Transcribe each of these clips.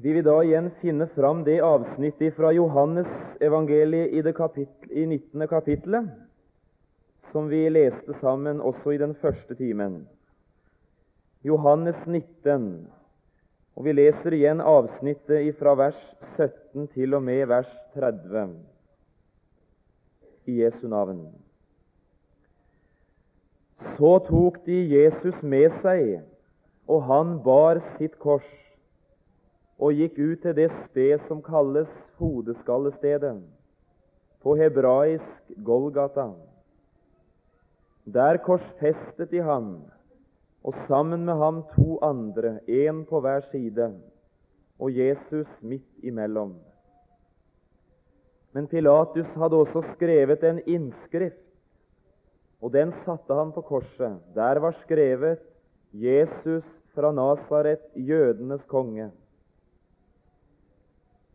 Vi vil da igjen finne fram det avsnittet fra Johannes evangeliet i det kapittel, i 19. kapittelet som vi leste sammen også i den første timen. Johannes 19, og vi leser igjen avsnittet fra vers 17 til og med vers 30 i Jesu navn. Så tok de Jesus med seg, og han bar sitt kors og gikk ut til det sted som kalles Hodeskallestedet, på hebraisk Golgata. Der korsfestet de ham, og sammen med ham to andre, én på hver side, og Jesus midt imellom. Men Pilatus hadde også skrevet en innskrift, og den satte han på korset. Der var skrevet 'Jesus fra Nasaret, jødenes konge'.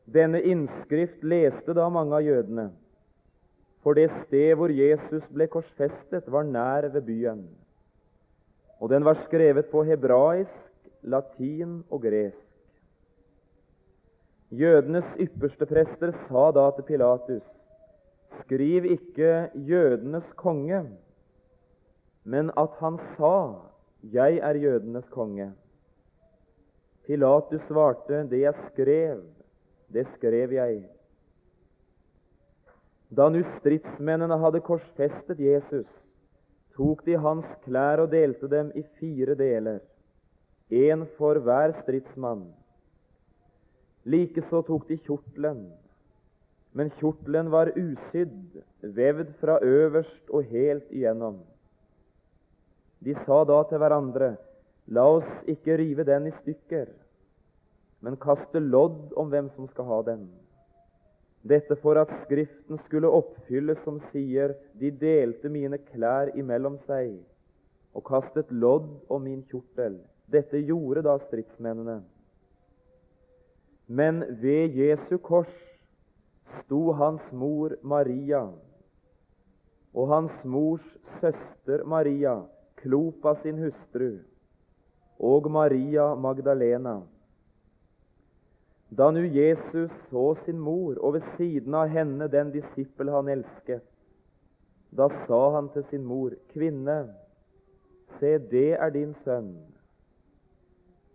Denne innskrift leste da mange av jødene, for det sted hvor Jesus ble korsfestet, var nær ved byen. Og den var skrevet på hebraisk, latin og gresk. Jødenes ypperste prester sa da til Pilatus.: Skriv ikke 'jødenes konge', men at han sa 'Jeg er jødenes konge'. Pilatus svarte, 'Det jeg skrev, det skrev jeg'. Da nu stridsmennene hadde korsfestet Jesus, tok de hans klær og delte dem i fire deler, én for hver stridsmann. Likeså tok de kjortelen, men kjortelen var usydd, vevd fra øverst og helt igjennom. De sa da til hverandre, la oss ikke rive den i stykker, men kaste lodd om hvem som skal ha den. Dette for at Skriften skulle oppfylles som sier, de delte mine klær imellom seg og kastet lodd om min kjortel. Dette gjorde da stridsmennene. Men ved Jesu kors sto hans mor Maria og hans mors søster Maria, Klopa sin hustru, og Maria Magdalena. Da nu Jesus så sin mor, og ved siden av henne den disippel han elsket, da sa han til sin mor, Kvinne, se, det er din sønn.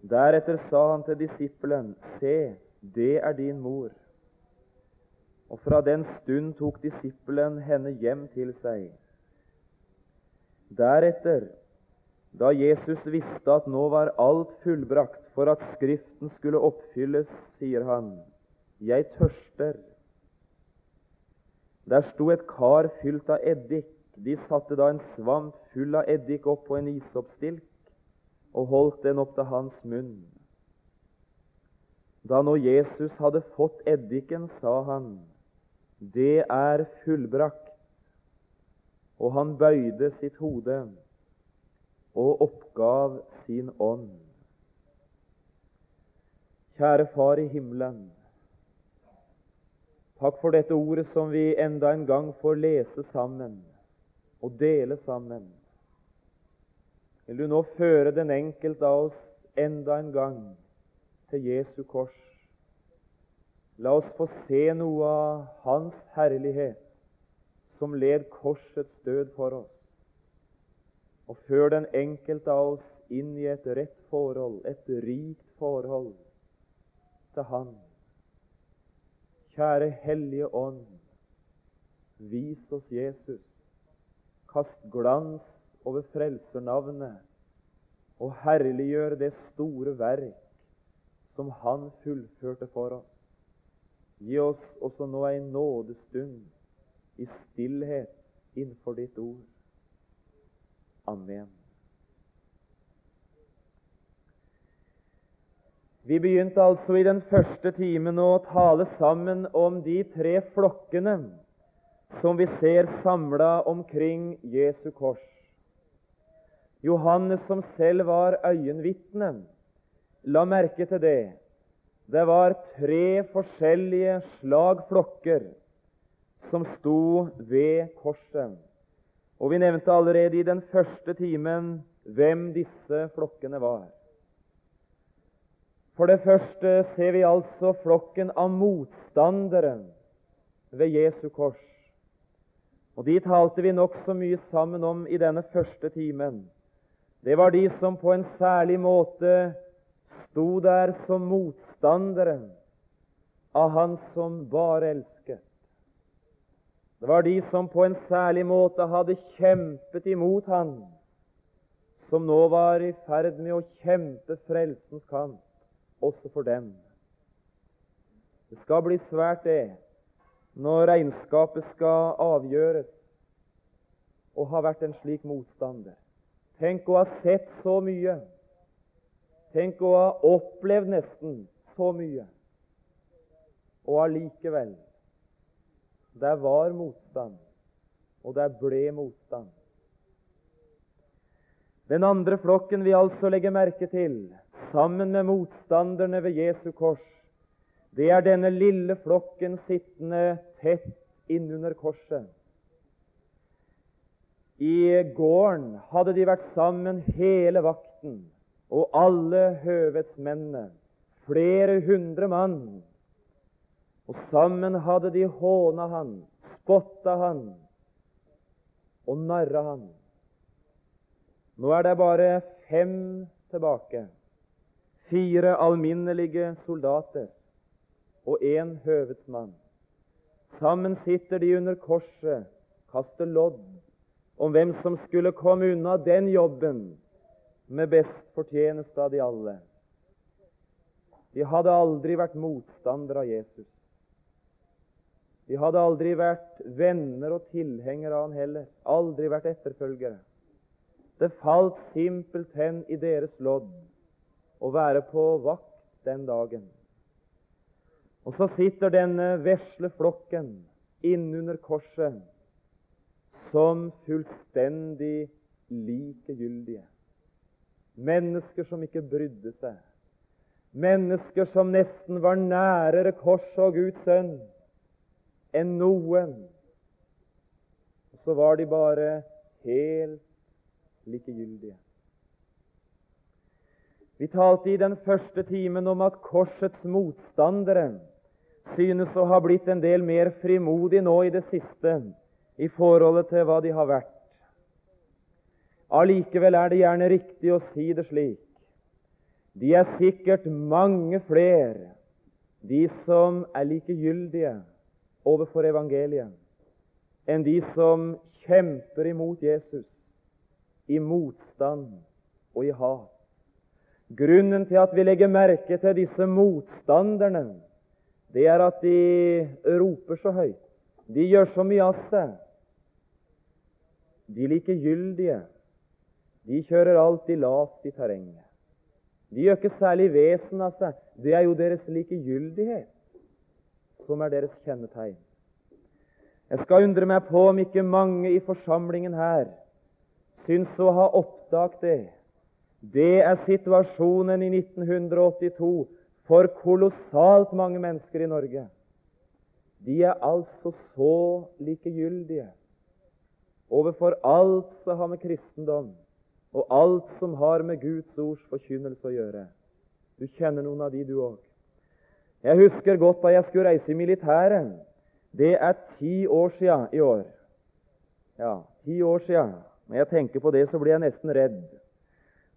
Deretter sa han til disippelen, Se, det er din mor. Og fra den stund tok disippelen henne hjem til seg. Deretter, da Jesus visste at nå var alt fullbrakt for at Skriften skulle oppfylles, sier han, Jeg tørster. Der sto et kar fylt av eddik. De satte da en svamp full av eddik opp på en isoppstilk og holdt den opp til hans munn. Da nå Jesus hadde fått eddiken, sa han, Det er fullbrakt. Og han bøyde sitt hode og oppgav sin ånd. Kjære Far i himmelen. Takk for dette ordet som vi enda en gang får lese sammen og dele sammen. Vil du nå føre den enkelte av oss enda en gang til Jesu kors? La oss få se noe av Hans herlighet som led korsets død for oss. Og før den enkelte av oss inn i et rett forhold, et rikt forhold til Han. Kjære Hellige Ånd, vis oss Jesus. Kast glans over frelsernavnet og herliggjør det store verk som Han fullførte for oss. Gi oss også nå ei nådestund i stillhet innenfor ditt ord. Amen. Vi begynte altså i den første timen å tale sammen om de tre flokkene som vi ser samla omkring Jesu kors. Johannes, som selv var øyenvitne, la merke til det. Det var tre forskjellige slag flokker som sto ved korset. Og vi nevnte allerede i den første timen hvem disse flokkene var. For det første ser vi altså flokken av motstandere ved Jesu kors. Og De talte vi nokså mye sammen om i denne første timen. Det var de som på en særlig måte sto der som motstandere av Han som bare elsket. Det var de som på en særlig måte hadde kjempet imot Han, som nå var i ferd med å kjempe frelsens kamp også for dem. Det skal bli svært, det, når regnskapet skal avgjøres, og ha vært en slik motstander. Tenk å ha sett så mye. Tenk å ha opplevd nesten så mye. Og allikevel der var motstand, og der ble motstand. Den andre flokken vi altså legger merke til, sammen med motstanderne ved Jesu kors, det er denne lille flokken sittende tett innunder korset. I gården hadde de vært sammen hele vakten, og alle høvedsmennene, flere hundre mann. Og sammen hadde de håna han, spotta han og narra han. Nå er det bare fem tilbake. Fire alminnelige soldater og én høvedsmann. Sammen sitter de under korset, kaster lodd om hvem som skulle komme unna den jobben med best fortjeneste av de alle. De hadde aldri vært motstandere av Jesus. De hadde aldri vært venner og tilhengere av han heller, aldri vært etterfølgere. Det falt simpelthen i deres lodd å være på vakt den dagen. Og så sitter denne vesle flokken innunder korset som fullstendig likegyldige. Mennesker som ikke brydde seg. Mennesker som nesten var nærere korset og Guds sønn enn noen. Og så var de bare helt likegyldige. Vi talte i den første timen om at korsets motstandere synes å ha blitt en del mer frimodige nå i det siste i forholdet til hva de har vært. Allikevel er det gjerne riktig å si det slik. De er sikkert mange flere, de som er likegyldige overfor evangeliet, enn de som kjemper imot Jesus i motstand og i hat. Grunnen til at vi legger merke til disse motstanderne, det er at de roper så høyt. De gjør så mye av seg. De likegyldige, de kjører alltid lavt i terrenget. De gjør ikke særlig vesen av seg. Det er jo deres likegyldighet som er deres kjennetegn. Jeg skal undre meg på om ikke mange i forsamlingen her syns å ha oppdaget det det er situasjonen i 1982 for kolossalt mange mennesker i Norge. De er altså så likegyldige overfor alt som har med kristendom og alt som har med Guds ords forkynnelse å gjøre. Du kjenner noen av de, du òg. Jeg husker godt da jeg skulle reise i militæret. Det er ti år sia i år. Ja, ti år sia. Når jeg tenker på det, så blir jeg nesten redd.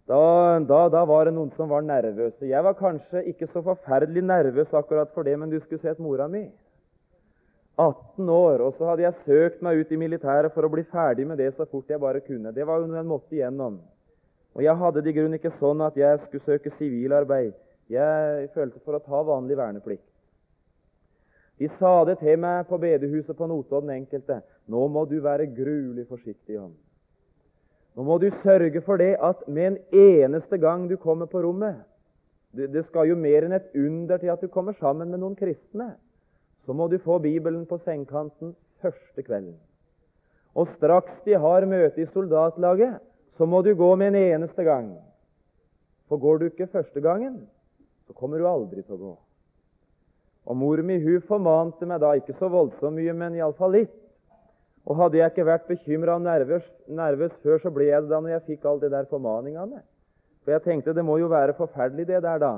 Da, da, da, var det noen som var nervøse. Jeg var kanskje ikke så forferdelig nervøs akkurat for det, men du skulle sett mora mi. 18 år, og så hadde jeg søkt meg ut i militæret for å bli ferdig med det så fort jeg bare kunne. Det var jo noe jeg måtte igjennom. Og jeg hadde det i grunnen ikke sånn at jeg skulle søke sivilarbeid. Jeg følte for å ta vanlig verneplikt. De sa det til meg på bedehuset på Notodden enkelte. Nå må du være gruelig forsiktig, Jon. Nå må du sørge for det at med en eneste gang du kommer på rommet det, skal jo mer enn et under til at du kommer sammen med noen kristne. Så må du få Bibelen på sengekanten første kvelden. Og straks de har møte i soldatlaget, så må du gå med en eneste gang. For går du ikke første gangen, så kommer du aldri til å gå. Og mor mi hun formante meg da, ikke så voldsomt mye, men iallfall litt. Og Hadde jeg ikke vært bekymra og nervøs, nervøs, før, så ble jeg det da når jeg fikk alle de der formaningene. For jeg tenkte det må jo være forferdelig, det der, da.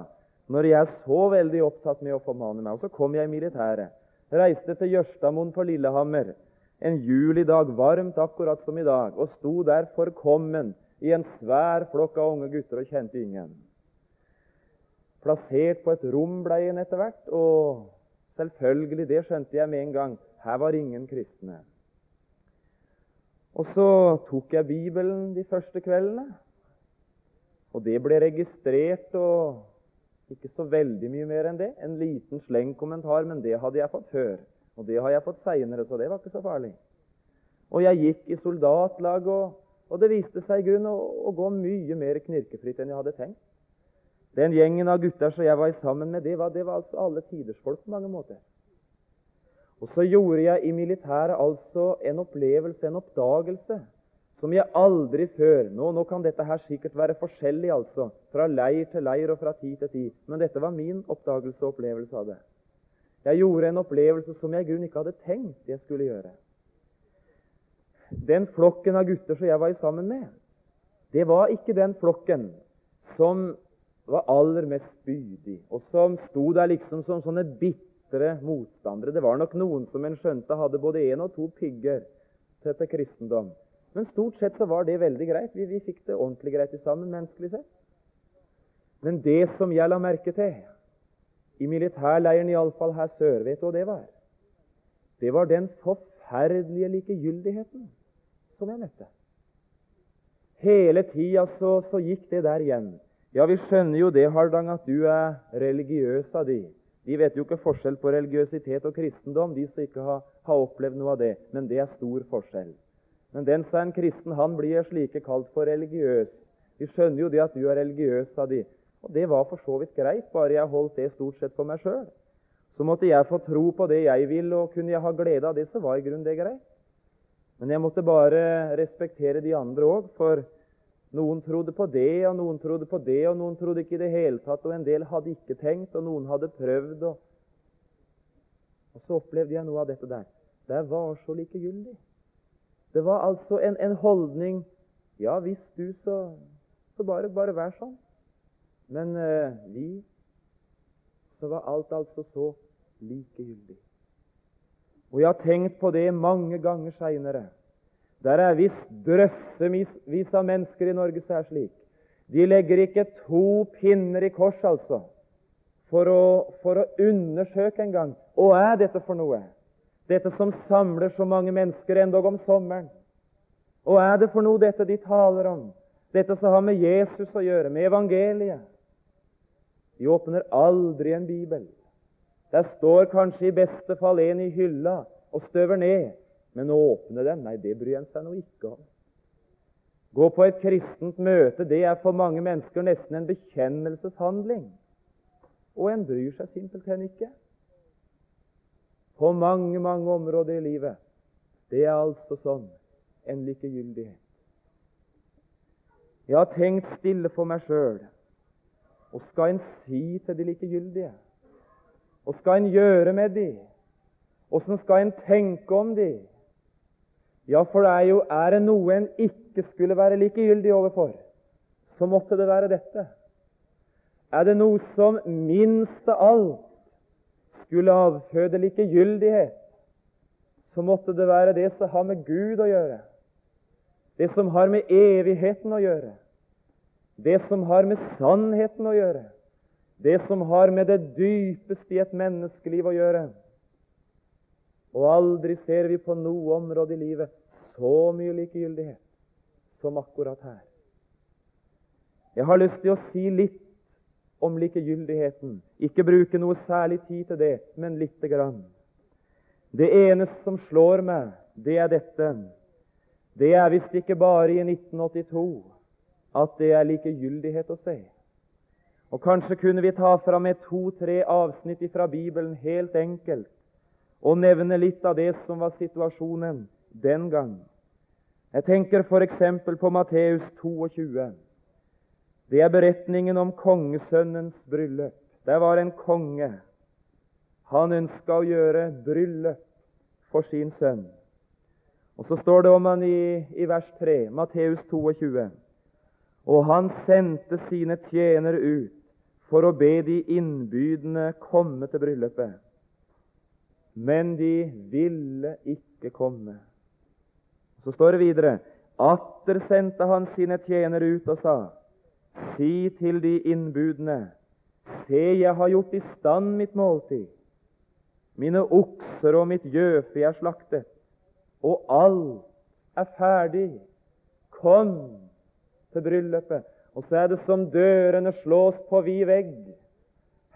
når jeg er så veldig opptatt med å formane meg. Og så kom jeg i militæret. Reiste til Jørstadmoen på Lillehammer en julidag, varmt akkurat som i dag, og sto der forkommen i en svær flokk av unge gutter og kjente ingen. Plassert på et rom ble en etter hvert, og selvfølgelig, det skjønte jeg med en gang, her var ingen kristne. Og så tok jeg Bibelen de første kveldene, og det ble registrert og ikke så veldig mye mer enn det. En liten slengkommentar, men det hadde jeg fått før. Og det har jeg fått seinere, så det var ikke så farlig. Og jeg gikk i soldatlag, og, og det viste seg i grunnen å, å, gå mye mer knirkefritt enn jeg hadde tenkt. Den gjengen av gutter som jeg var sammen med, det var, det var altså alle tiders folk på mange måter. Og så gjorde jeg i militæret altså en opplevelse, en oppdagelse, som jeg aldri før nå, nå kan dette her sikkert være forskjellig, altså, fra leir til leir og fra tid til tid, men dette var min oppdagelse og opplevelse av det. Jeg gjorde en opplevelse som jeg i grunnen ikke hadde tenkt jeg skulle gjøre. Den flokken av gutter som jeg var sammen med, det var ikke den flokken som var aller mest spydig, og som sto der liksom som sånne bitre motstandere. Det var nok noen som en skjønte hadde både én og to pigger til, kristendom. Men stort sett så var det veldig greit. Vi, vi fikk det ordentlig greit sammen, menneskelig sett. Men det som jeg la merke til, i militærleiren iallfall her sør, vet du hva det var? Det var den forferdelige likegyldigheten som jeg møtte. Hele tida så, så, gikk det der igjen. Ja, vi skjønner jo det, Hardang, at du er religiøs av de. De vet jo ikke forskjell på religiøsitet og kristendom, de som ikke har, har opplevd noe av det. Men det er stor forskjell. Men den sa en kristen, han blir slike kalt for religiøs. Vi skjønner jo det at du er religiøs, sa de. Og det var for så vidt greit, bare jeg holdt det stort sett for meg sjøl. Så måtte jeg få tro på det jeg vil, og kunne jeg ha glede av det, så var i grunnen det greit. Men jeg måtte bare respektere de andre òg, for noen trodde på det, og noen trodde på det, og noen trodde ikke i det hele tatt, og en del hadde ikke tenkt, og noen hadde prøvd. Og, og så opplevde jeg noe av dette der. Det var så likegyldig. Det var altså en, en holdning Ja, hvis du, så, så bare, bare vær sånn. Men eh, vi Så var alt altså så likegyldig. Og jeg har tenkt på det mange ganger seinere. Der er visst drøssevis av mennesker i Norge som er slik. De legger ikke to pinner i kors, altså, for å, for å undersøke en gang. Hva er dette for noe? dette som samler så mange mennesker endog om sommeren. Hva er det for noe dette de taler om, dette som har med Jesus å gjøre, med evangeliet? De åpner aldri en bibel. Der står kanskje i beste fall en i hylla og støver ned, men å åpne den, nei, det bryr en seg nå ikke om. Gå på et kristent møte, det er for mange mennesker nesten en bekjennelseshandling. Og en bryr seg simpelthen ikke på mange, mange områder i livet. Det er altså sånn en likegyldighet. Jeg har tenkt stille for meg sjøl. Hva skal en si til de likegyldige? Hva skal en gjøre med de? Åssen skal en tenke om de? Ja, for det er jo er det noe en ikke skulle være likegyldig overfor, så måtte det være dette. Er det noe som minst av alt skulle avføde likegyldighet, så måtte det være det som har med Gud å gjøre, det som har med evigheten å gjøre, det som har med sannheten å gjøre, det som har med det dypeste i et menneskeliv å gjøre. Og aldri ser vi på noe område i livet så mye likegyldighet som akkurat her. Jeg har lyst til å si litt om likegyldigheten. Ikke bruke noe særlig tid til det, men lite grann. Det eneste som slår meg, det er dette. Det er visst ikke bare i 1982 at det er likegyldighet å se. Og Kanskje kunne vi ta fram et to-tre avsnitt fra Bibelen helt enkelt og nevne litt av det som var situasjonen den gang. Jeg tenker f.eks. på Matteus 22. Det er beretningen om kongesønnens bryllup. Der var en konge. Han ønska å gjøre bryllup for sin sønn. Og Så står det om han i, i vers 3, Matteus 22. Og han sendte sine tjenere ut for å be de innbydende komme til bryllupet. Men de ville ikke komme. Så står det videre Atter sendte han sine tjenere ut og sa:" Si til de innbudne, se, jeg har gjort i stand mitt måltid. Mine okser og mitt gjøfe er slaktet, og alt er ferdig. Kom til bryllupet. Og så er det som dørene slås på vid vegg.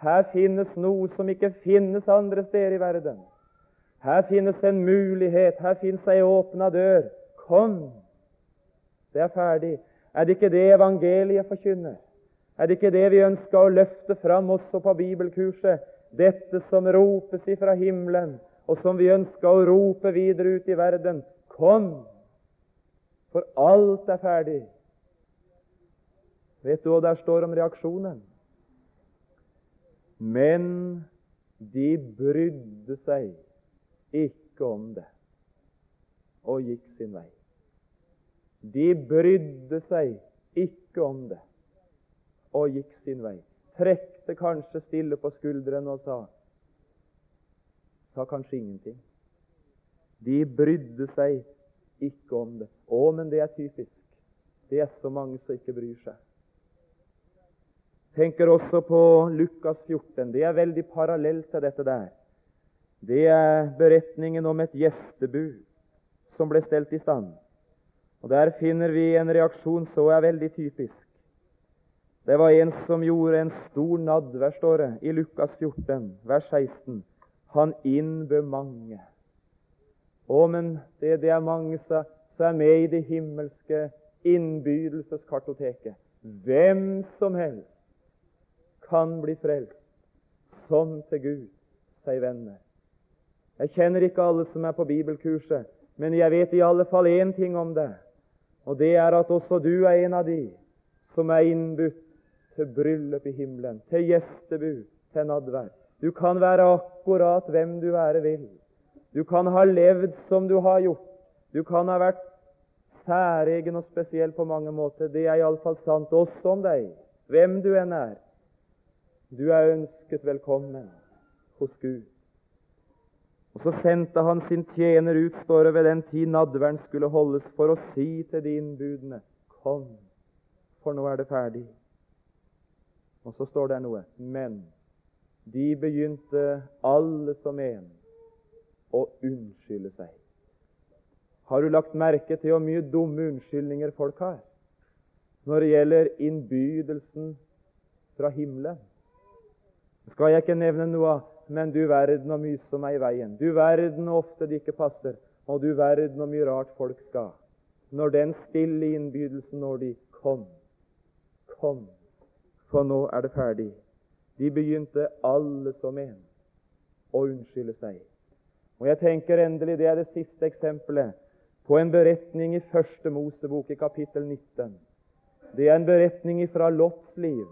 Her finnes noe som ikke finnes andre steder i verden. Her finnes en mulighet, her finnes ei åpna dør. Kom! Det er ferdig. Er det ikke det evangeliet forkynner? Er det ikke det vi ønsker å løfte fram også på bibelkurset? Dette som ropes ifra himmelen, og som vi ønsker å rope videre ut i verden. Kom! For alt er ferdig. Vet du hva der står om reaksjonen? Men de brydde seg ikke om det og gikk sin vei. De brydde seg ikke om det og gikk sin vei. Trekte kanskje stille på skuldrene og sa sa kanskje ingenting. De brydde seg ikke om det. Å, men det er typisk. Det er så mange som ikke bryr seg. Tenker også på Lukas 14. Det er veldig parallelt til dette der. Det er beretningen om et gjestebud som ble stelt i stand. Og Der finner vi en reaksjon så er veldig typisk. Det var en som gjorde en stor nadvær, står det i Lukas 14, vers 16. Han innbød mange. Å, men det, det er mange som er med i det himmelske innbydelseskartoteket. Hvem som helst kan bli frelst, som til Gud, sier venner. Jeg kjenner ikke alle som er på bibelkurset, men jeg vet i alle fall én ting om det. Og det er at også du er en av de som er innbudt til bryllup i himmelen, til gjestebud, til nadvær. Du kan være akkurat hvem du være vil. Du kan ha levd som du har gjort. Du kan ha vært særegen og spesiell på mange måter. Det er iallfall sant også om deg, hvem du enn er. Du er ønsket velkommen hos Gud. Og Så sendte han sin tjener ut, står det ved den tid nadveren skulle holdes, for å si til de innbudene Kom, for nå er det ferdig. Og så står det noe Men de begynte alle som en å unnskylde seg. Har du lagt merke til hvor mye dumme unnskyldninger folk har når det gjelder innbydelsen fra himmelen? Skal jeg ikke nevne noe av men du verden og mye som er i veien. Du verden og ofte det ikke passer, og du verden og mye rart folk skal. Når den stille innbydelsen når de Kom, kom, for nå er det ferdig. De begynte alle som en å unnskylde seg. Og jeg tenker endelig det er det siste eksempelet på en beretning i Første Mosebok i kapittel 19. Det er en beretning fra Lots liv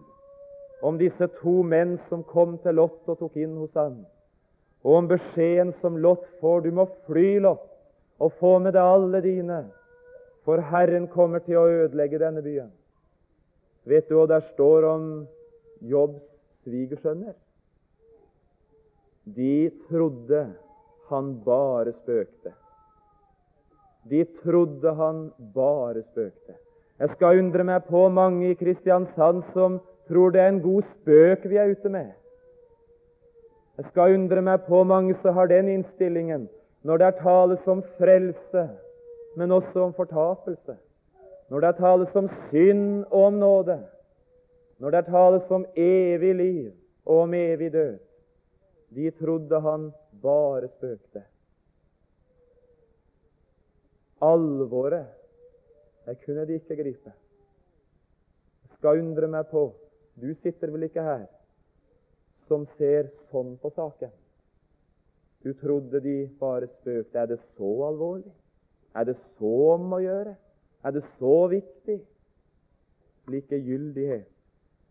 om disse to menn som kom til Lot og tok inn hos ham, og om beskjeden som Lot får du må fly, Lot, og få med deg alle dine, for Herren kommer til å ødelegge denne byen. Vet du hva der står om Jobbs svigersønner? De trodde han bare spøkte. De trodde han bare spøkte. Jeg skal undre meg på mange i Kristiansand som tror det er en god spøk vi er ute med. Jeg skal undre meg på mange som har den innstillingen når det er tales om frelse, men også om fortapelse. Når det er tales om synd og om nåde. Når det er tales om evig liv og om evig død. De trodde han bare spøkte. Alvoret, det kunne de ikke gripe. Jeg skal undre meg på du sitter vel ikke her som ser sånn på saken? Du trodde de bare spøkte. Er det så alvorlig? Er det så om å gjøre? Er det så viktig? Likegyldighet,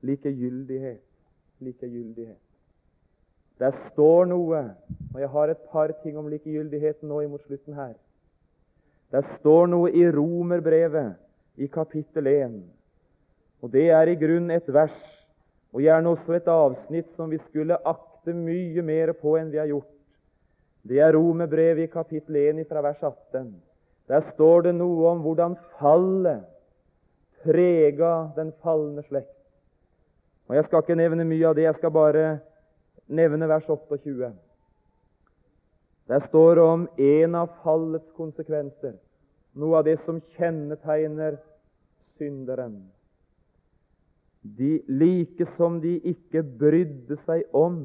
likegyldighet, likegyldighet. Der står noe, og jeg har et par ting om likegyldigheten nå imot slutten her. Der står noe i Romerbrevet i kapittel 1, og det er i grunn et vers og gjerne også et avsnitt som vi skulle akte mye mer på enn vi har gjort. Det er Romerbrevet i kapittel 1 fra vers 18. Der står det noe om hvordan fallet prega den falne slekt. Og Jeg skal ikke nevne mye av det, jeg skal bare nevne vers 28. Der står det om en av fallets konsekvenser, noe av det som kjennetegner synderen. De, like som de ikke brydde seg om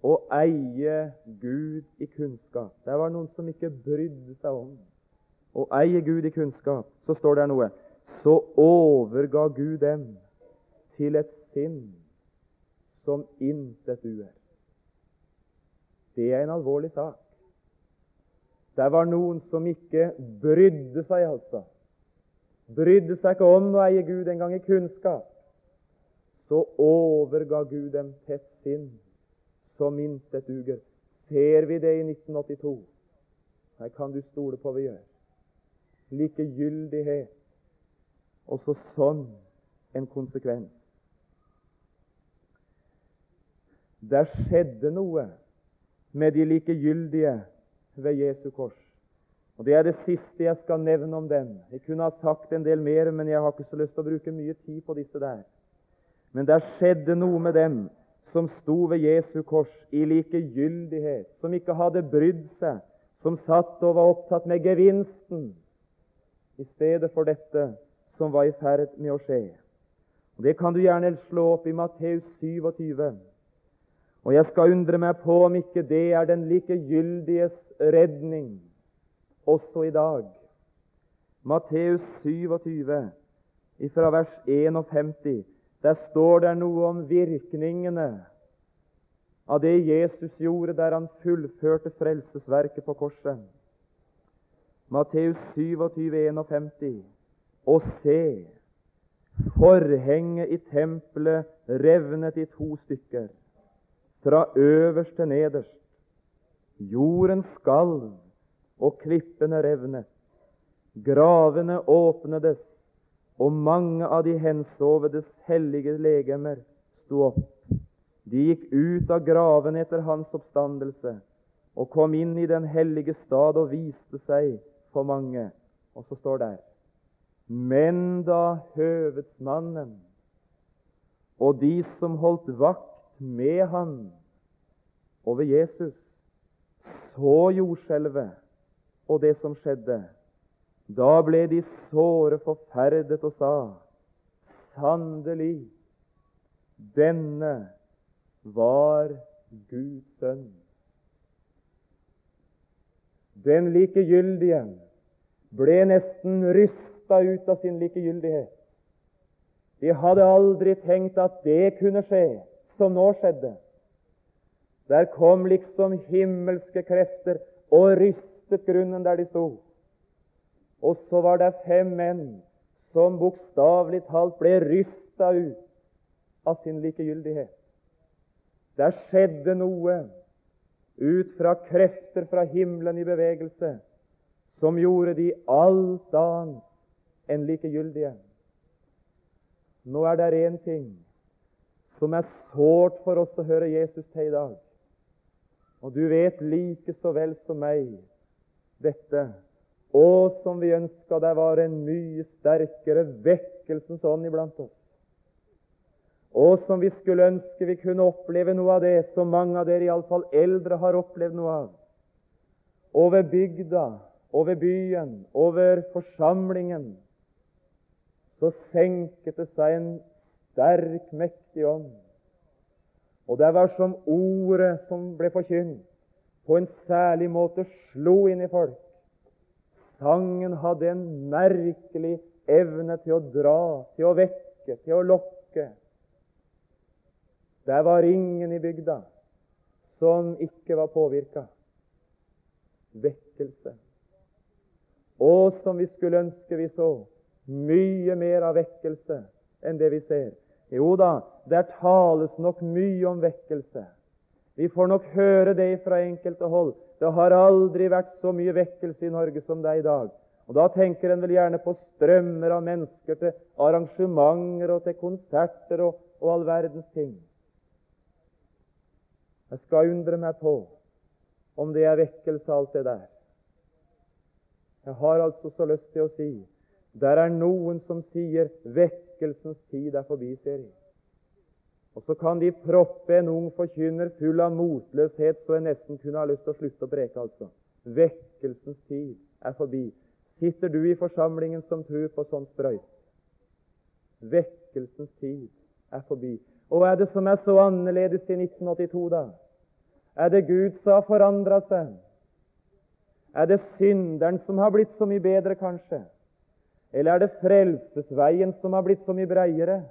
å eie Gud i kunnskap. Det var noen som ikke brydde seg om å eie Gud i kunnskap. Så står det noe Så overga Gud dem til et sinn som intet uer. Det er en alvorlig sak. Det var noen som ikke brydde seg, altså. Brydde seg ikke om å eie Gud engang i kunnskap. Så overga Gud dem til et sinn som intet duger. Ser vi det i 1982? Her kan du stole på vi gjør. Likegyldighet. Også sånn en konsekvens. Der skjedde noe med de likegyldige ved Jesu kors. Og Det er det siste jeg skal nevne om den. Jeg kunne ha sagt en del mer, men jeg har ikke så lyst til å bruke mye tid på disse der. Men det skjedde noe med dem som sto ved Jesu kors i likegyldighet, som ikke hadde brydd seg, som satt og var opptatt med gevinsten i stedet for dette som var i ferd med å skje. Og Det kan du gjerne slå opp i Matteus 27. Og jeg skal undre meg på om ikke det er den likegyldiges redning også i dag. Matteus 27, fra vers 51, der står det noe om virkningene av det Jesus gjorde der han fullførte frelsesverket på korset. Matteus 27, 51. Og se, forhenget i tempelet revnet i to stykker fra øverst til nederst. Jorden skalv, og klippene revnet. Gravene åpnedes, og mange av de hensovedes hellige legemer sto opp. De gikk ut av gravene etter hans oppstandelse og kom inn i den hellige stad og viste seg for mange. Og så står det Men da høvedsmannen og de som holdt vakt med han over Jesus, så jordskjelvet og det som skjedde. Da ble de såre forferdet og sa:" Sannelig, denne var Guds sønn. Den likegyldige ble nesten rysta ut av sin likegyldighet. De hadde aldri tenkt at det kunne skje som nå skjedde. Der kom liksom himmelske krefter og rystet grunnen der de sto. Og så var det fem menn som bokstavelig talt ble rysta ut av sin likegyldighet. Der skjedde noe ut fra krefter fra himmelen i bevegelse som gjorde de alt annet enn likegyldige. Nå er det én ting som er sårt for oss å høre Jesus til i dag. Og du vet like så vel som meg dette. Å, som vi ønska det var en mye sterkere vekkelsens ånd iblant oss. Å, som vi skulle ønske vi kunne oppleve noe av det som mange av dere, iallfall eldre, har opplevd noe av. Over bygda, over byen, over forsamlingen, så senket det seg en sterk, mektig ånd. Og det var som ordet som ble forkynt, på en særlig måte slo inn i folk. Sangen hadde en merkelig evne til å dra, til å vekke, til å lokke. Der var ingen i bygda som ikke var påvirka. Vekkelse. Og som vi skulle ønske vi så mye mer av vekkelse enn det vi ser. Jo da, der tales nok mye om vekkelse. Vi får nok høre det fra enkelte hold. Det har aldri vært så mye vekkelse i Norge som det er i dag. Og Da tenker en vel gjerne på strømmer av mennesker til arrangementer og til konserter og og all verdens ting. Jeg skal undre meg på om det er vekkelse, alt det der. Jeg har altså så lyst til å si der er noen som sier vekkelsens tid er forbi, ser jeg. Og så kan de proppe en ung forkynner full av motløshet så jeg nesten kunne ha lyst til å slutte å preke. altså. Vekkelsens tid er forbi. Sitter du i forsamlingen som tror på sånn sprøyt? Vekkelsens tid er forbi. Og hva er det som er så annerledes i 1982, da? Er det Gud som har forandra seg? Er det synderen som har blitt så mye bedre, kanskje? Eller er det frelsesveien som har blitt så mye breiere?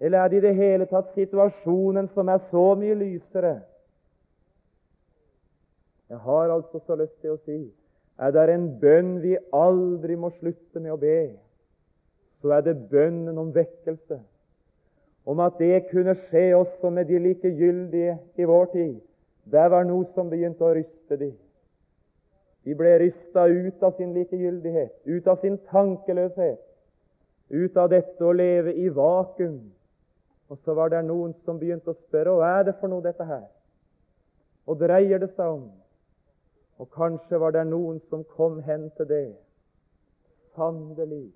Eller er det i det hele tatt situasjonen som er så mye lysere? Jeg har altså så lyst til å si er det en bønn vi aldri må slutte med å be, så er det bønnen om vekkelse. Om at det kunne skje også med de likegyldige i vår tid. Det var noe som begynte å ryste dem. De ble rysta ut av sin likegyldighet, ut av sin tankeløshet, ut av dette å leve i vakuum og så var det noen som begynte å spørre hva er det for noe, dette her? Og dreier det seg om? Og kanskje var det noen som kom hen til det. Sannelig,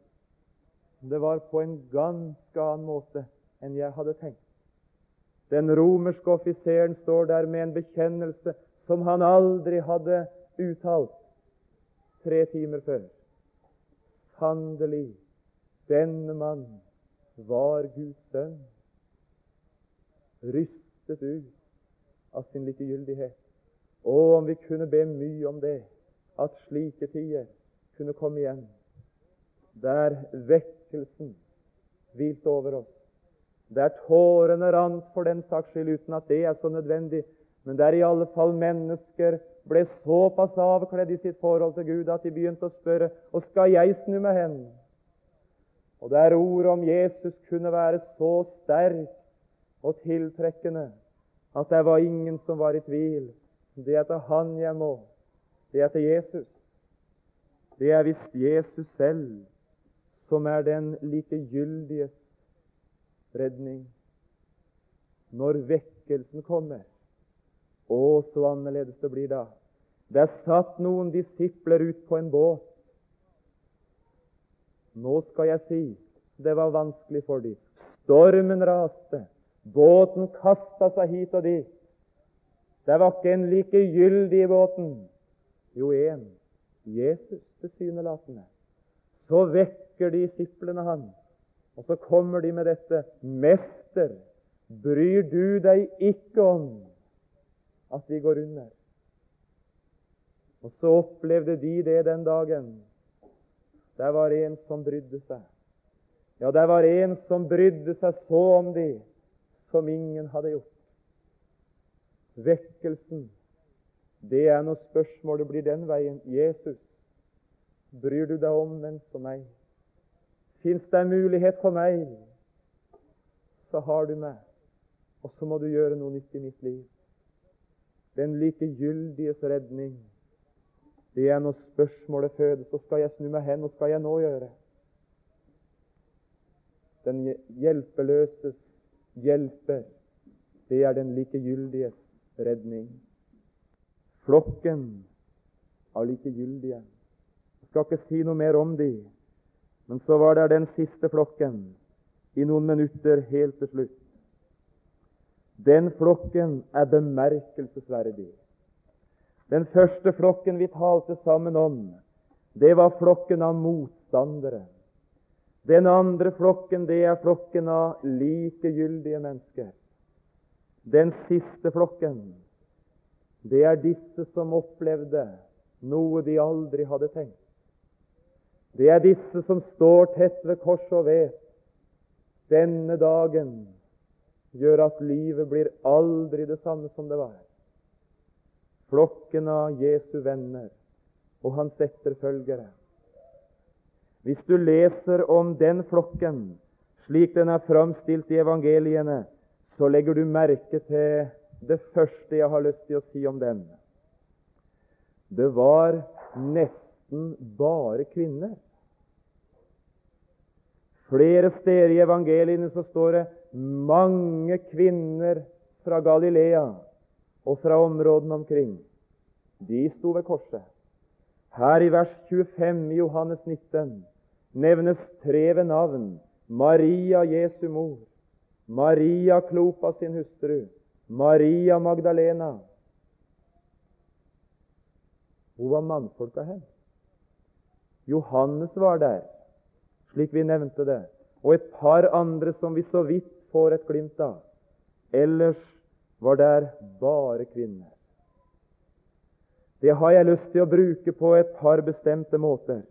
det var på en ganske annen måte enn jeg hadde tenkt. Den romerske offiseren står der med en bekjennelse som han aldri hadde uttalt tre timer før. Sannelig, denne mann var Guds sønn rystet ut av sin likegyldighet. Å, om vi kunne be mye om det, at slike tider kunne komme igjen, der vekkelsen hvilte over oss, der tårene rant for den saks skyld, uten at det er så nødvendig, men der i alle fall mennesker ble såpass avkledd i sitt forhold til Gud at de begynte å spørre og skal jeg snu meg hen? Og der ordet om Jesus kunne være så sterkt og tiltrekkende at det var ingen som var i tvil. Det er til Han jeg må. Det er til Jesus. Det er visst Jesus selv som er den likegyldiges redning. Når vekkelsen kommer, å, så annerledes det blir da. Det er satt noen disipler ut på en båt. Nå skal jeg si det var vanskelig for dem. Stormen raste. Båten kasta seg hit og dit. Det var ikke en likegyldig i båten. Jo, en. Jesus tilsynelatende. Så vekker disiplene han, og så kommer de med dette. Mester, bryr du deg ikke om at vi går under? Og så opplevde de det den dagen. Der var en som brydde seg. Ja, der var en som brydde seg så om de som ingen hadde gjort. Vekkelsen, det er når spørsmålet blir den veien. Jesus, bryr du deg om den for meg? Fins det en mulighet for meg, så har du meg, og så må du gjøre noe nytt i mitt liv. Den likegyldiges redning, det er når spørsmålet fødes. Så skal jeg snu meg hen, og skal jeg nå gjøre? Den hjelpeløses hjelper, det er den likegyldiges redning. Flokken av likegyldige. Jeg skal ikke si noe mer om de, men så var det den siste flokken i noen minutter helt til slutt. Den flokken er bemerkelsesverdig. Den første flokken vi talte sammen om, det var flokken av motstandere. Den andre flokken, det er flokken av likegyldige mennesker. Den siste flokken, det er disse som opplevde noe de aldri hadde tenkt. Det er disse som står tett ved korset og vet denne dagen gjør at livet blir aldri det samme som det var. Flokken av Jesu venner og hans etterfølgere. Hvis du leser om den flokken slik den er framstilt i evangeliene, så legger du merke til det første jeg har lyst til å si om den. Det var nesten bare kvinner. Flere steder i evangeliene så står det mange kvinner fra Galilea og fra områdene omkring. De sto ved korset. Her i vers 25 i Johannes 19 nevnes tre ved navn. Maria Jesu mor, Maria Klopa sin hustru, Maria Magdalena. Hvor var mannfolka hen? Johannes var der, slik vi nevnte det, og et par andre som vi så vidt får et glimt av. Ellers var der bare kvinner. Det har jeg lyst til å bruke på et par bestemte måter.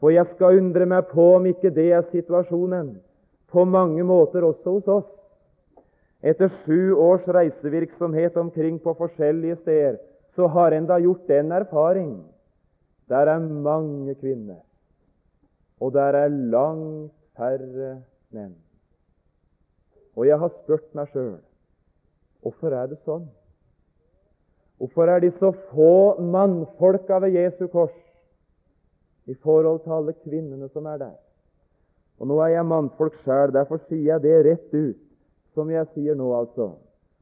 For jeg skal undre meg på om ikke det er situasjonen på mange måter også hos oss. Etter sju års reisevirksomhet omkring på forskjellige steder så har en da gjort den erfaring. Der er mange kvinner, og der er langt færre menn. Og jeg har spurt meg sjøl hvorfor er det sånn? Hvorfor er de så få mannfolka ved Jesu kors i forhold til alle kvinnene som er der? Og Nå er jeg mannfolk sjøl, derfor sier jeg det rett ut, som jeg sier nå, altså.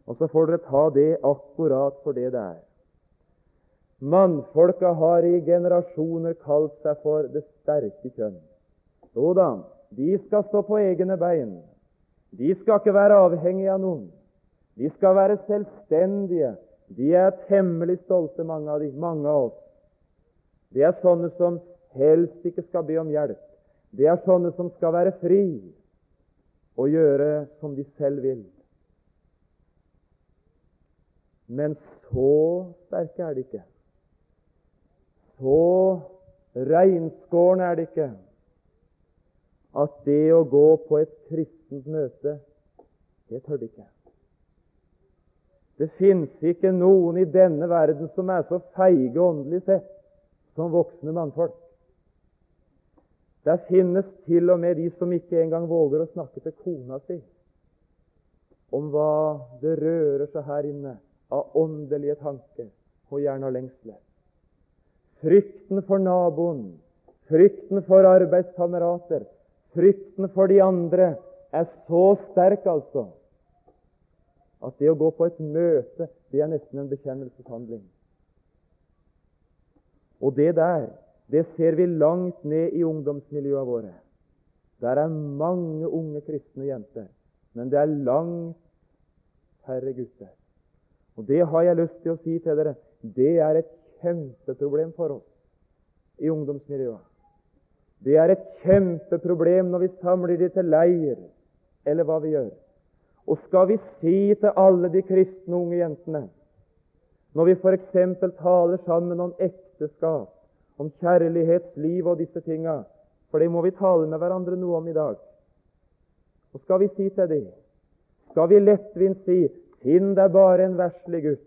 Og så får dere ta det akkurat for det det er. Mannfolka har i generasjoner kalt seg for det sterke kjønn. Jo da, de skal stå på egne bein. De skal ikke være avhengige av noen. De skal være selvstendige. De er temmelig stolte, mange av, de, mange av oss. De er sånne som helst ikke skal be om hjelp. Det er sånne som skal være fri og gjøre som de selv vil. Men så sterke er de ikke. Så reinskårne er de ikke at det å gå på et kristent møte, det tør de ikke. Det fins ikke noen i denne verden som er så feige åndelig sett som voksne mannfolk. Der finnes til og med de som ikke engang våger å snakke til kona si om hva det rører seg her inne av åndelige tanker og gjerne lengsler. Frykten for naboen, frykten for arbeidskamerater, frykten for de andre er så sterk, altså, at det å gå på et møte, det er nesten en bekjennelseshandling. Og det der, det ser vi langt ned i ungdomsmiljøene våre. Der er mange unge kristne jenter, men det er langt færre gutter. Og det har jeg lyst til å si til dere, det er et kjempeproblem for oss i ungdomsmiljøet. Det er et kjempeproblem når vi samler de til leir, eller hva vi gjør. Og skal vi si til alle de kristne unge jentene, når vi f.eks. taler sammen om ekteskap, om kjærlighetsliv og disse tinga, for det må vi tale med hverandre noe om i dag, og skal vi si til dem, skal vi lettvint si Finn deg bare en verslig gutt.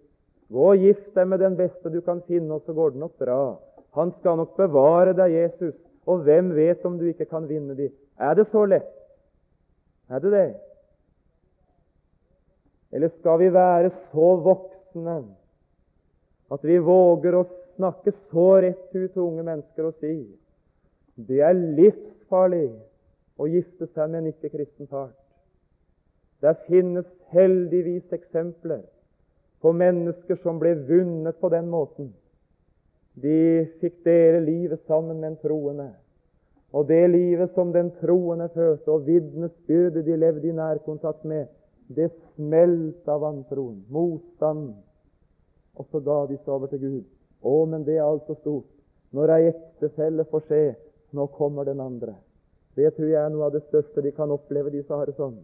Gå og gift deg med den beste du kan finne, og så går det nok bra. Han skal nok bevare deg, Jesus, og hvem vet om du ikke kan vinne dem? Er det så lett? Er det det? Eller skal vi være så voksne at vi våger å snakke så rett ut til unge mennesker og si det er livsfarlig å gifte seg med en ikke-kristen part? Det finnes heldigvis eksempler på mennesker som ble vunnet på den måten. De fikk dele livet sammen med en troende. Og det livet som den troende førte, og vitnesbyrdet de levde i nærkontakt med, det smelta vantroen, motstand. Og så ga de seg over til Gud. Å, men det er altfor stort. Når ei ektefelle får se nå kommer den andre. Det tror jeg er noe av det største de kan oppleve, de som har det sånn.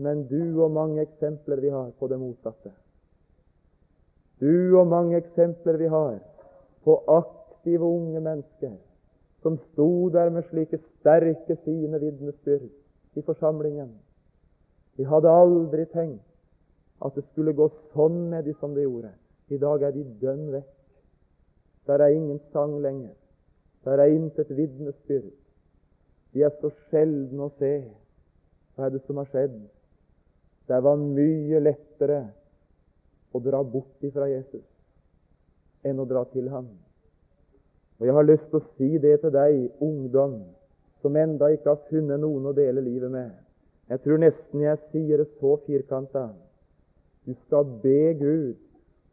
Men du og mange eksempler vi har på det motsatte. Du og mange eksempler vi har på aktive unge mennesker som sto der med slike sterke, fine vitnesbyrd i forsamlingen. De hadde aldri tenkt at det skulle gå sånn med de som det gjorde. I dag er de dønn vekk. Der er ingen sang lenger. Der er intet vitnesbyrd. De er så sjeldne å se. Hva er det som har skjedd? Det var mye lettere å dra bort ifra Jesus enn å dra til ham. Og Jeg har lyst til å si det til deg, ungdom, som enda ikke har funnet noen å dele livet med. Jeg tror nesten jeg sier det så firkanta. Du skal be Gud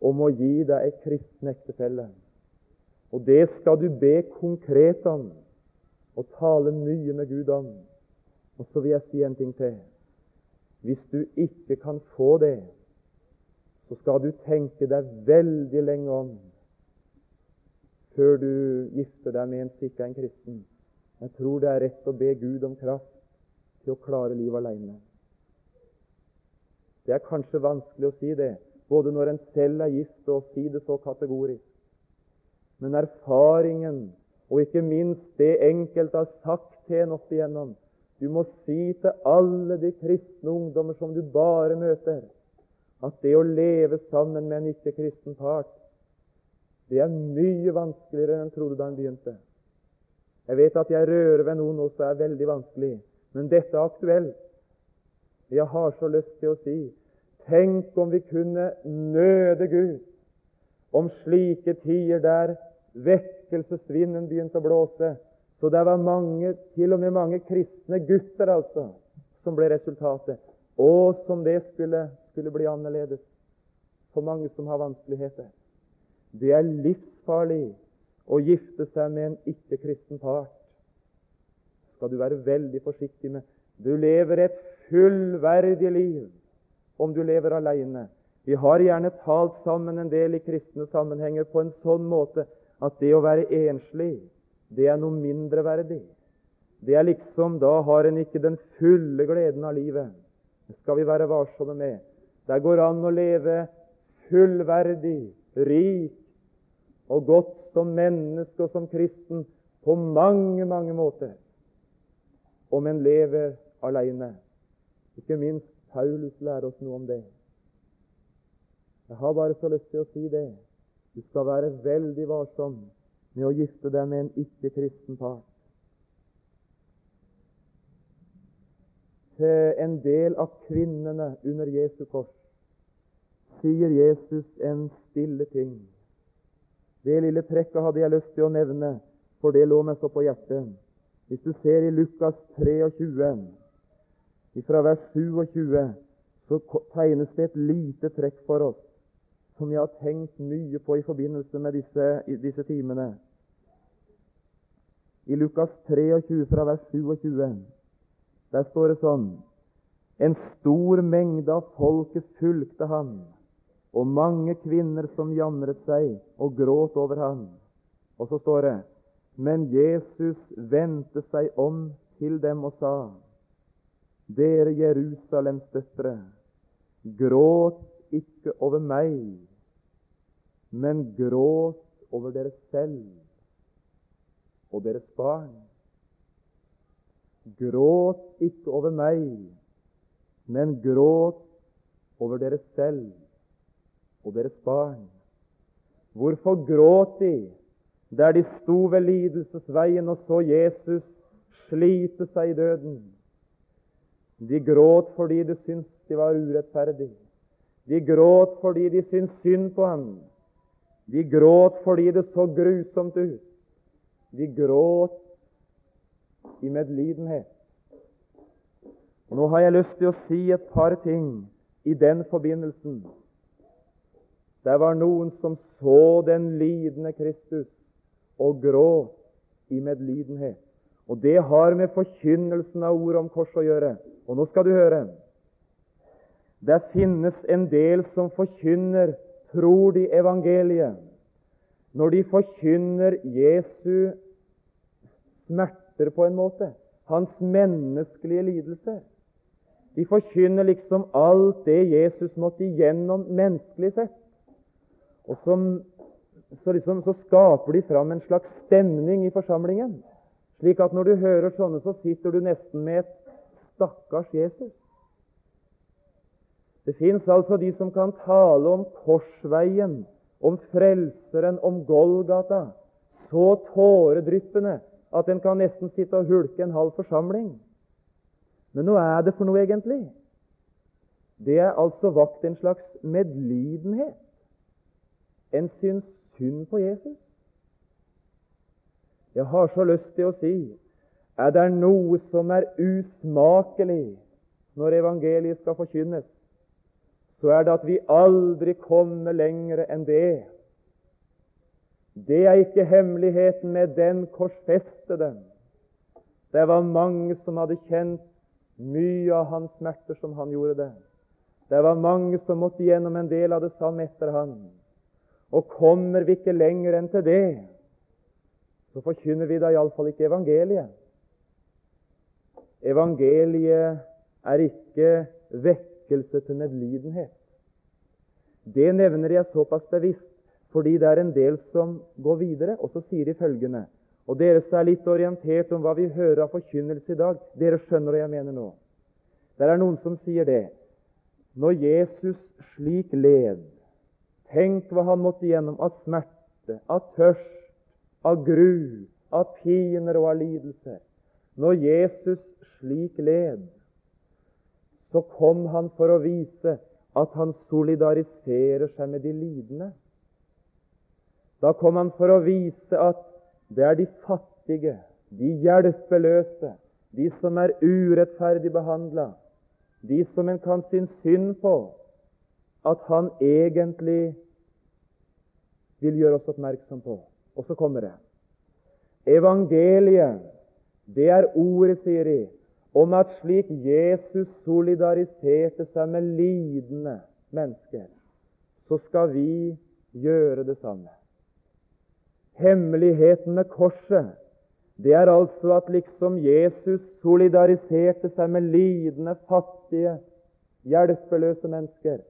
om å gi deg ei kristen ektefelle. Og det skal du be konkret om og tale mye med Gud om. Og så vil jeg si en ting til. Hvis du ikke kan få det, så skal du tenke deg veldig lenge om før du gifter deg med en sikker ikke er en kristen. Jeg tror det er rett å be Gud om kraft til å klare livet alene. Det er kanskje vanskelig å si det, både når en selv er gift, og å si det så kategorisk. Men erfaringen, og ikke minst det enkelte har sagt til en opp igjennom Du må si til alle de kristne ungdommer som du bare møter, at det å leve sammen med en ikke-kristen part, det er mye vanskeligere enn en trodde da en begynte. Jeg vet at jeg rører ved noe nå som er veldig vanskelig, men dette er aktuelt. Jeg har så lyst til å si Tenk om vi kunne nøde Gud om slike tider der vekkelsesvinden begynte å blåse, så det var mange, til og med mange kristne gutter altså, som ble resultatet. Og som det skulle, skulle bli annerledes for mange som har vanskeligheter. Det er livsfarlig å gifte seg med en ikke-kristen part. skal du være veldig forsiktig med. Du lever et fullverdig liv om du lever alene. Vi har gjerne talt sammen en del i kristne sammenhenger på en sånn måte at det å være enslig, det er noe mindreverdig. Det er liksom Da har en ikke den fulle gleden av livet. Det skal vi være varsomme med. Det går an å leve fullverdig, rik og godt som menneske og som kristen på mange, mange måter om en lever alene. Ikke minst Paulus lærer oss noe om det. Jeg har bare så lyst til å si det. Du skal være veldig varsom med å gifte deg med en ikke-kristen part. Til en del av kvinnene under Jesu kors sier Jesus en stille ting. Det lille trekket hadde jeg lyst til å nevne, for det lå meg så på hjertet. Hvis du ser i Lukas 23, fra vers 27, så tegnes det et lite trekk for oss som jeg har tenkt mye på i forbindelse med disse, disse timene. I Lukas 23 fra vers 27 der står det sånn En stor mengde av folket fulgte han, og mange kvinner som jamret seg og gråt over han. Og så står det Men Jesus vendte seg om til dem og sa dere Jerusalems døtre, gråt ikke over meg, men gråt over dere selv og deres barn. Gråt ikke over meg, men gråt over dere selv og deres barn. Hvorfor gråt de der de sto ved lidelsesveien og så Jesus slite seg i døden? De gråt fordi de syntes de var urettferdig. De gråt fordi de syntes synd på ham. De gråt fordi det så grusomt ut. Vi gråt i medlidenhet. Og Nå har jeg lyst til å si et par ting i den forbindelsen. Det var noen som så den lidende Kristus og gråt i medlidenhet. Og det har med forkynnelsen av ordet om kors å gjøre. Og nå skal du høre. Det finnes en del som forkynner, tror de, evangeliet når de forkynner Jesu smerter på en måte, hans menneskelige lidelser. De forkynner liksom alt det Jesus måtte igjennom menneskelig sett. Og som, så, liksom, så skaper de fram en slags stemning i forsamlingen, slik at når du hører sånne, så sitter du nesten med et Stakkars Jesus. Det fins altså de som kan tale om korsveien, om Frelseren, om Golgata, så tåredryppende at en kan nesten sitte og hulke en halv forsamling. Men hva er det for noe, egentlig? Det er altså vakt en slags medlidenhet. En syns synd på Jesus. Jeg har så lyst til å si er det noe som er usmakelig når evangeliet skal forkynnes, så er det at vi aldri kommer lenger enn det. Det er ikke hemmeligheten med den korsfestede. Det var mange som hadde kjent mye av hans smerter som han gjorde det. Det var mange som måtte gjennom en del av det samme etter han. Og kommer vi ikke lenger enn til det, så forkynner vi da iallfall ikke evangeliet. Evangeliet er ikke vekkelse til medlidenhet. Det nevner jeg såpass bevisst fordi det er en del som går videre, og så sier de følgende Og dere som er litt orientert om hva vi hører av forkynnelse i dag, dere skjønner hva jeg mener nå. Det er noen som sier det. Når Jesus slik led, tenk hva han måtte gjennom av smerte, av tørst, av gru, av piner og av lidelse. Når Jesus slik led, så kom han for å vise at han solidariserer seg med de lidende. Da kom han for å vise at det er de fattige, de hjelpeløse, de som er urettferdig behandla, de som en kan synes synd på, at han egentlig vil gjøre oss oppmerksom på. Og så kommer det. Evangeliet, det er ordet, sier de, om at slik Jesus solidariserte seg med lidende mennesker, så skal vi gjøre det samme. Hemmeligheten med korset det er altså at liksom Jesus solidariserte seg med lidende, fattige, hjelpeløse mennesker,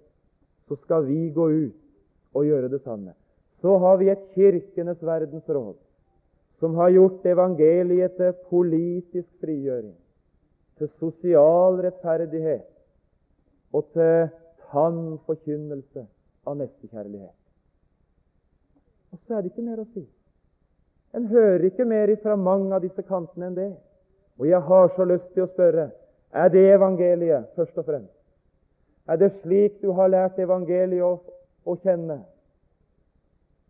så skal vi gå ut og gjøre det samme. Så har vi et Kirkenes verdensråd som har gjort evangeliet til politisk frigjøring til sosial rettferdighet og til tam forkynnelse av nestekjærlighet. Og så er det ikke mer å si. En hører ikke mer fra mange av disse kantene enn det. Og jeg har så lyst til å spørre er det evangeliet, først og fremst? Er det slik du har lært evangeliet å, å kjenne?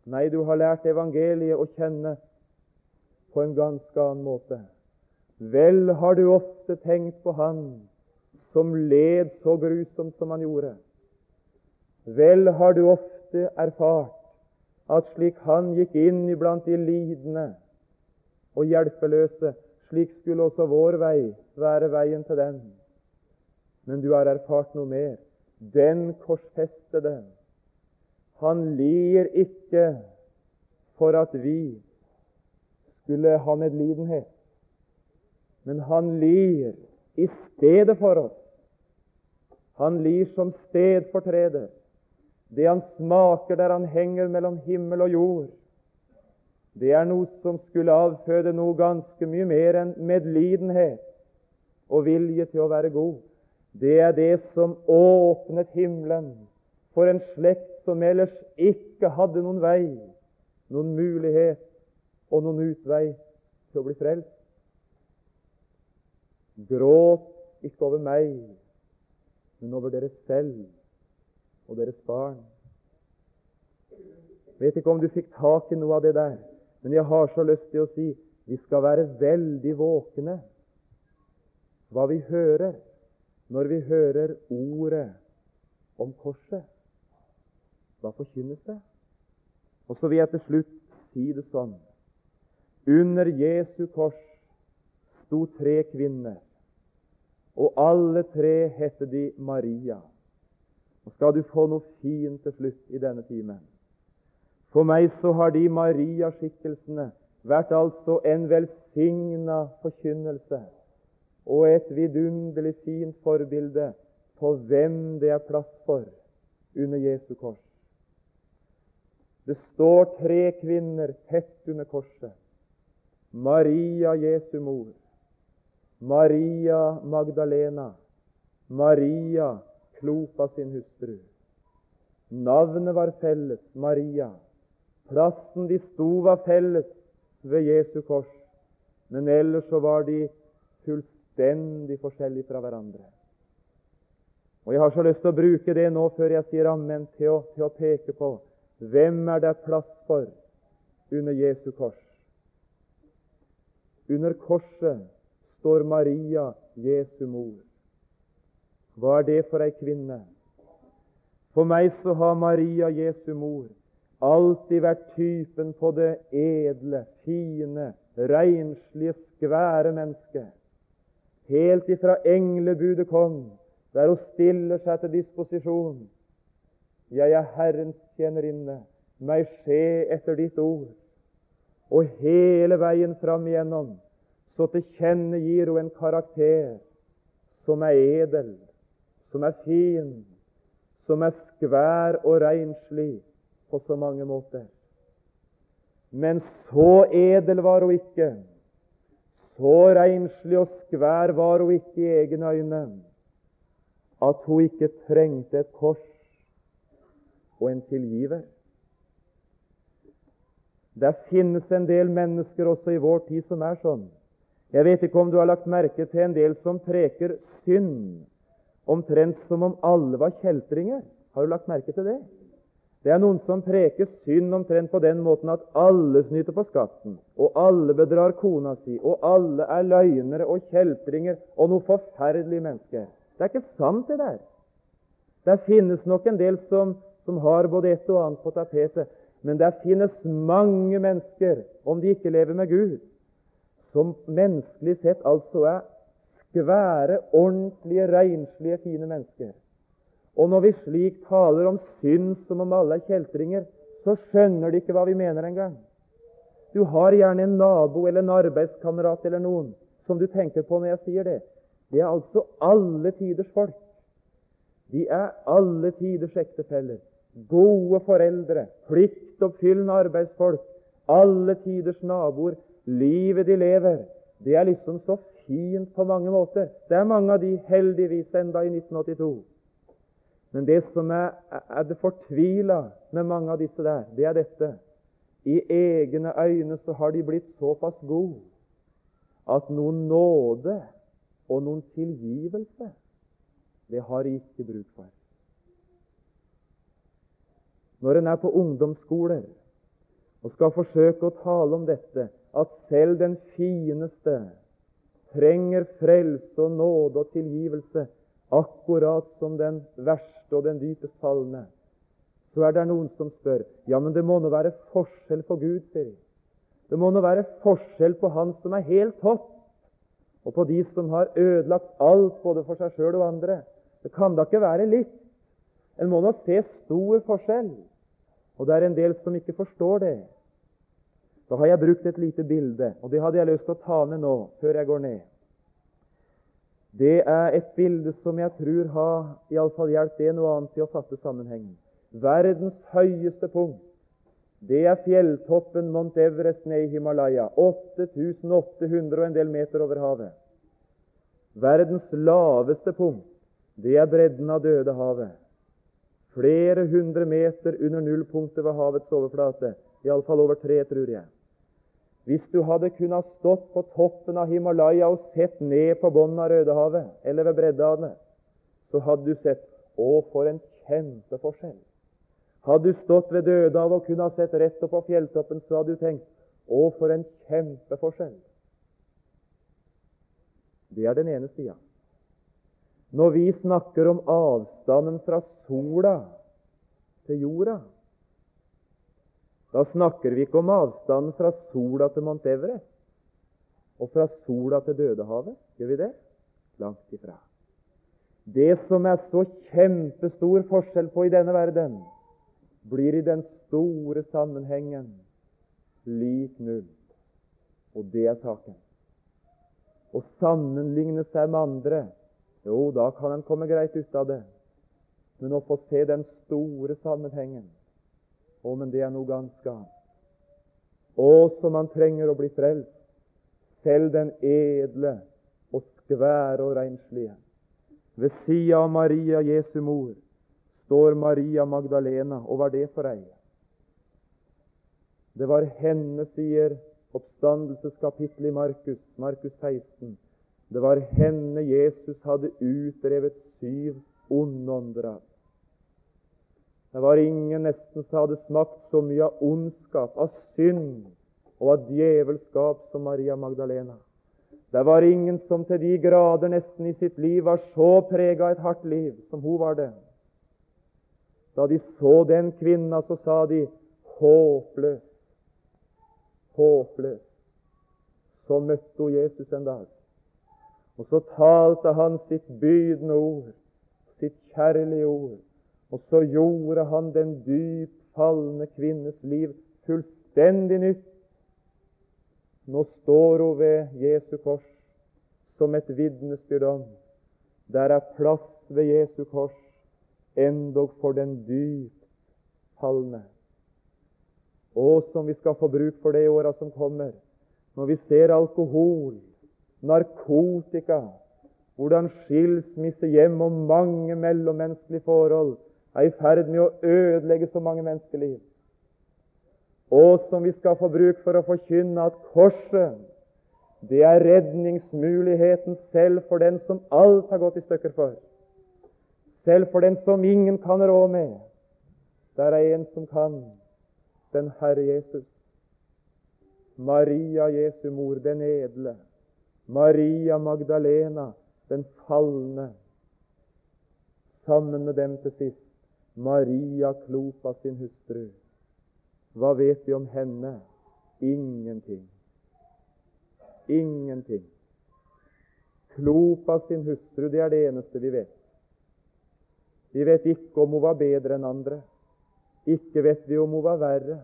Nei, du har lært evangeliet å kjenne på en ganske annen måte. Vel har du ofte tenkt på Han som led så grusomt som han gjorde. Vel har du ofte erfart at slik han gikk inn iblant de lidende og hjelpeløse, slik skulle også vår vei være veien til den. Men du har erfart noe mer. Den korsfestede, han lir ikke for at vi skulle ha medlidenhet men han lir i stedet for oss. Han lir som stedfortreder. Det han smaker der han henger mellom himmel og jord, det er noe som skulle avføde noe ganske mye mer enn medlidenhet og vilje til å være god. Det er det som åpnet himmelen for en slekt som ellers ikke hadde noen vei, noen mulighet og noen utvei til å bli frelst. Gråt ikke over meg, men over dere selv og deres barn. Vet ikke om du fikk tak i noe av det der, men jeg har så lyst til å si vi skal være veldig våkne hva vi hører når vi hører ordet om korset. Hva forkynnes det? Og så vil jeg til slutt si det sånn. Under Jesu kors sto tre kvinner og alle tre heter de Maria. Og skal du få noe fint til slutt i denne timen. For meg så har de Maria-skikkelsene vært altså en velsigna forkynnelse og et vidunderlig fint forbilde på hvem det er plass for under Jesu kors. Det står tre kvinner tett under korset. Maria, Jesu mor. Maria Magdalena, Maria Klopa sin hustru. Navnet var felles, Maria. Plassen de sto, var felles ved Jesu kors, men ellers så var de fullstendig forskjellige fra hverandre. Og Jeg har så lyst til å bruke det nå før jeg sier amen, til til å peke på hvem er det plass for under Jesu kors. Under korset står Maria, Jesu mor. Hva er det for ei kvinne? For meg så har Maria, Jesu mor, alltid vært typen på det edle, fine, renslige, skvære mennesket. Helt ifra englebudet kom, der hun stiller seg til disposisjon. Jeg er Herrens tjenerinne, meg skje etter ditt ord. Og hele veien fram igjennom så tilkjennegir hun en karakter som er edel, som er fin, som er skvær og renslig på så mange måter. Men så edel var hun ikke, så renslig og skvær var hun ikke i egne øyne, at hun ikke trengte et kors og en tilgiver. Det finnes en del mennesker også i vår tid som er sånn. Jeg vet ikke om du har lagt merke til en del som preker synd, omtrent som om alle var kjeltringer. Har du lagt merke til det? Det er noen som preker synd omtrent på den måten at alle snyter på skatten, og alle bedrar kona si, og alle er løgnere og kjeltringer og noe forferdelig menneske. Det er ikke sant, det der. Det finnes nok en del som, som har både et og annet på tapetet, men det finnes mange mennesker, om de ikke lever med Gud, som menneskelig sett altså er skvære, ordentlige, renslige, fine mennesker. Og når vi slik taler om synd som om alle er kjeltringer, så skjønner de ikke hva vi mener engang. Du har gjerne en nabo eller en arbeidskamerat eller noen som du tenker på når jeg sier det. Det er altså alle tiders folk. De er alle tiders ektefeller. Gode foreldre, pliktoppfyllende arbeidsfolk, alle tiders naboer, livet de lever, det er liksom så fint på mange måter. Det er mange av de heldigvis enda i 1982. Men det som er, er det fortvila med mange av disse der, det er dette. I egne øyne så har de blitt såpass gode at noen nåde og noen tilgivelse, det har de ikke bruk for. Når en er på ungdomsskoler og skal forsøke å tale om dette, at selv den fineste trenger frelse og nåde og tilgivelse, akkurat som den verste og den dypest fallende, så er det noen som spør ja, men det må nå være forskjell på Gud, sier de. Det må nå være forskjell på Han som er helt topp, og på de som har ødelagt alt både for seg sjøl og andre. Det kan da ikke være likt. En må nå se stor forskjell. Og det er en del som ikke forstår det. Da har jeg brukt et lite bilde, og det hadde jeg lyst til å ta med nå før jeg går ned. Det er et bilde som jeg tror har iallfall hjulpet en og annen til å fatte sammenhengen. Verdens høyeste punkt, det er fjelltoppen Mount Everest ned i Himalaya. 8800 og en del meter over havet. Verdens laveste punkt, det er bredden av Dødehavet. Flere hundre meter under nullpunktet ved havets overflate. Iallfall over tre, tror jeg. Hvis du hadde kunnet stått på toppen av Himalaya og sett ned på bunnen av Rødehavet, eller ved breddene, så hadde du sett Å, for en kjempeforskjell! Hadde du stått ved Dødehavet og kunne ha sett rett opp på fjelltoppen, så hadde du tenkt Å, for en kjempeforskjell! Det er den ene sida. Når vi snakker om avstanden fra sola til jorda, da snakker vi ikke om avstanden fra sola til Mount Everest og fra sola til Dødehavet. Gjør vi det? Langt ifra. Det som er så kjempestor forskjell på i denne verden, blir i den store sammenhengen lik null. Og det er saken. Å sammenligne seg med andre, jo, da kan en komme greit ut av det. Men å få se den store sammenhengen, å, men det er noe ganske annet. Å, som man trenger å bli frelst, selv den edle og skvære og renslige. Ved sida av Maria, Jesu mor, står Maria Magdalena. Og hva er det for ei? Det var henne, sier oppstandelseskapittelet i Markus, Markus 16. Det var henne Jesus hadde utdrevet syv onde ånder av. Det var ingen nesten som hadde smakt så mye av ondskap, av synd og av djevelskap som Maria Magdalena. Det var ingen som til de grader nesten i sitt liv var så prega av et hardt liv som hun var det. Da de så den kvinna, så sa de håpløs, håpløs. Så møtte hun Jesus en dag, og så talte han sitt bydende ord, sitt kjærlige ord, og så gjorde han den dypt falne kvinnes liv fullstendig nytt. Nå står hun ved Jesu kors som et vitnesbyrd om der er plass ved Jesu kors endog for den dypt falne. Og som vi skal få bruk for det i åra som kommer, når vi ser alkohol, narkotika, hvordan skilsmisse hjem og mange mellommenneskelige forhold er i ferd med å ødelegge så mange menneskeliv og som vi skal få bruk for å forkynne at korset, det er redningsmuligheten selv for den som alt har gått i stykker for. Selv for den som ingen kan rå med. Der er en som kan, den Herre Jesus. Maria Jesu mor, den edle. Maria Magdalena, den falne. Sammen med dem til sist Maria Klopa sin hustru. Hva vet vi om henne? Ingenting. Ingenting. Klopa sin hustru, det er det eneste vi vet. Vi vet ikke om hun var bedre enn andre. Ikke vet vi om hun var verre.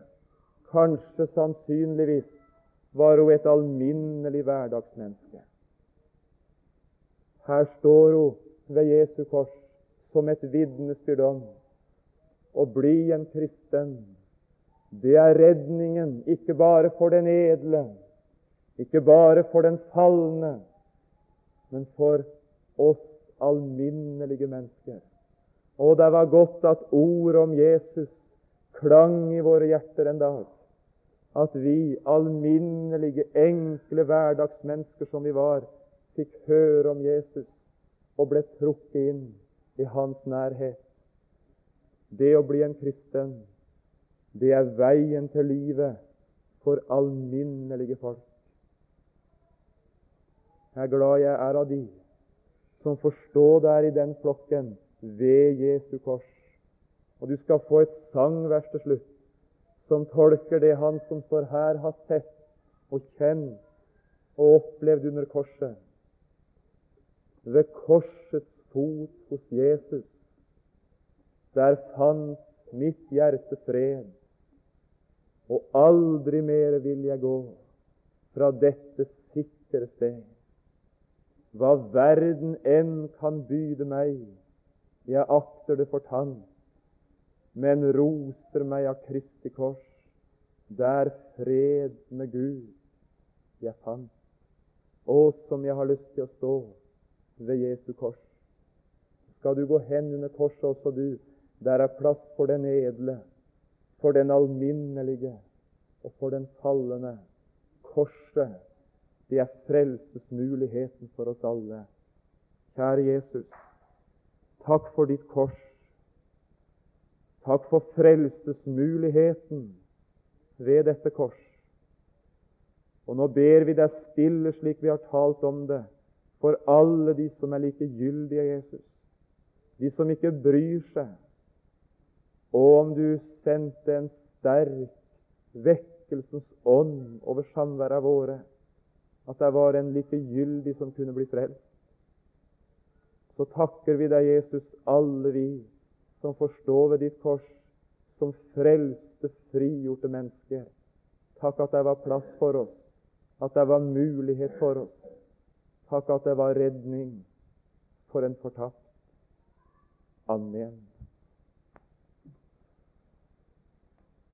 Kanskje sannsynligvis var hun et alminnelig hverdagsmenneske. Her står hun ved Jesu kors som et vitnesbyrd om å bli en kristen det er redningen, ikke bare for den edle, ikke bare for den falne, men for oss alminnelige mennesker. Og det var godt at ordet om Jesus klang i våre hjerter en dag. At vi, alminnelige, enkle hverdagsmennesker som vi var, fikk høre om Jesus og ble trukket inn i hans nærhet. Det å bli en kristen det er veien til livet for alminnelige folk. Jeg er glad jeg er av de som forstår der i den flokken ved Jesu kors. Og du skal få et sangvers til slutt som tolker det han som står her, har sett og kjent og opplevd under korset. Ved korsets fot hos Jesus, der fant mitt hjerte fred og aldri mer vil jeg gå fra dette sikre sted. Hva verden enn kan byde meg, jeg akter det for tann, men roser meg av Kristi kors, der fred med Gud jeg fant. Og som jeg har lyst til å stå ved Jesu kors. Skal du gå hen under korset også, du, der er plass for den edle, for den alminnelige og for den fallende. Korset, det er frelsesmuligheten for oss alle. Kjære Jesus, takk for ditt kors. Takk for frelsesmuligheten ved dette kors. Og nå ber vi deg stille, slik vi har talt om det, for alle de som er likegyldige, Jesus. De som ikke bryr seg, og om du sendte en sterk vekkelsens ånd over samværa våre, at det var en likegyldig som kunne bli frelst, så takker vi deg, Jesus, alle vi som forstår ved ditt kors, som frelste, frigjorte mennesker. Takk at det var plass for oss, at det var mulighet for oss. Takk at det var redning for en fortapt. Amen.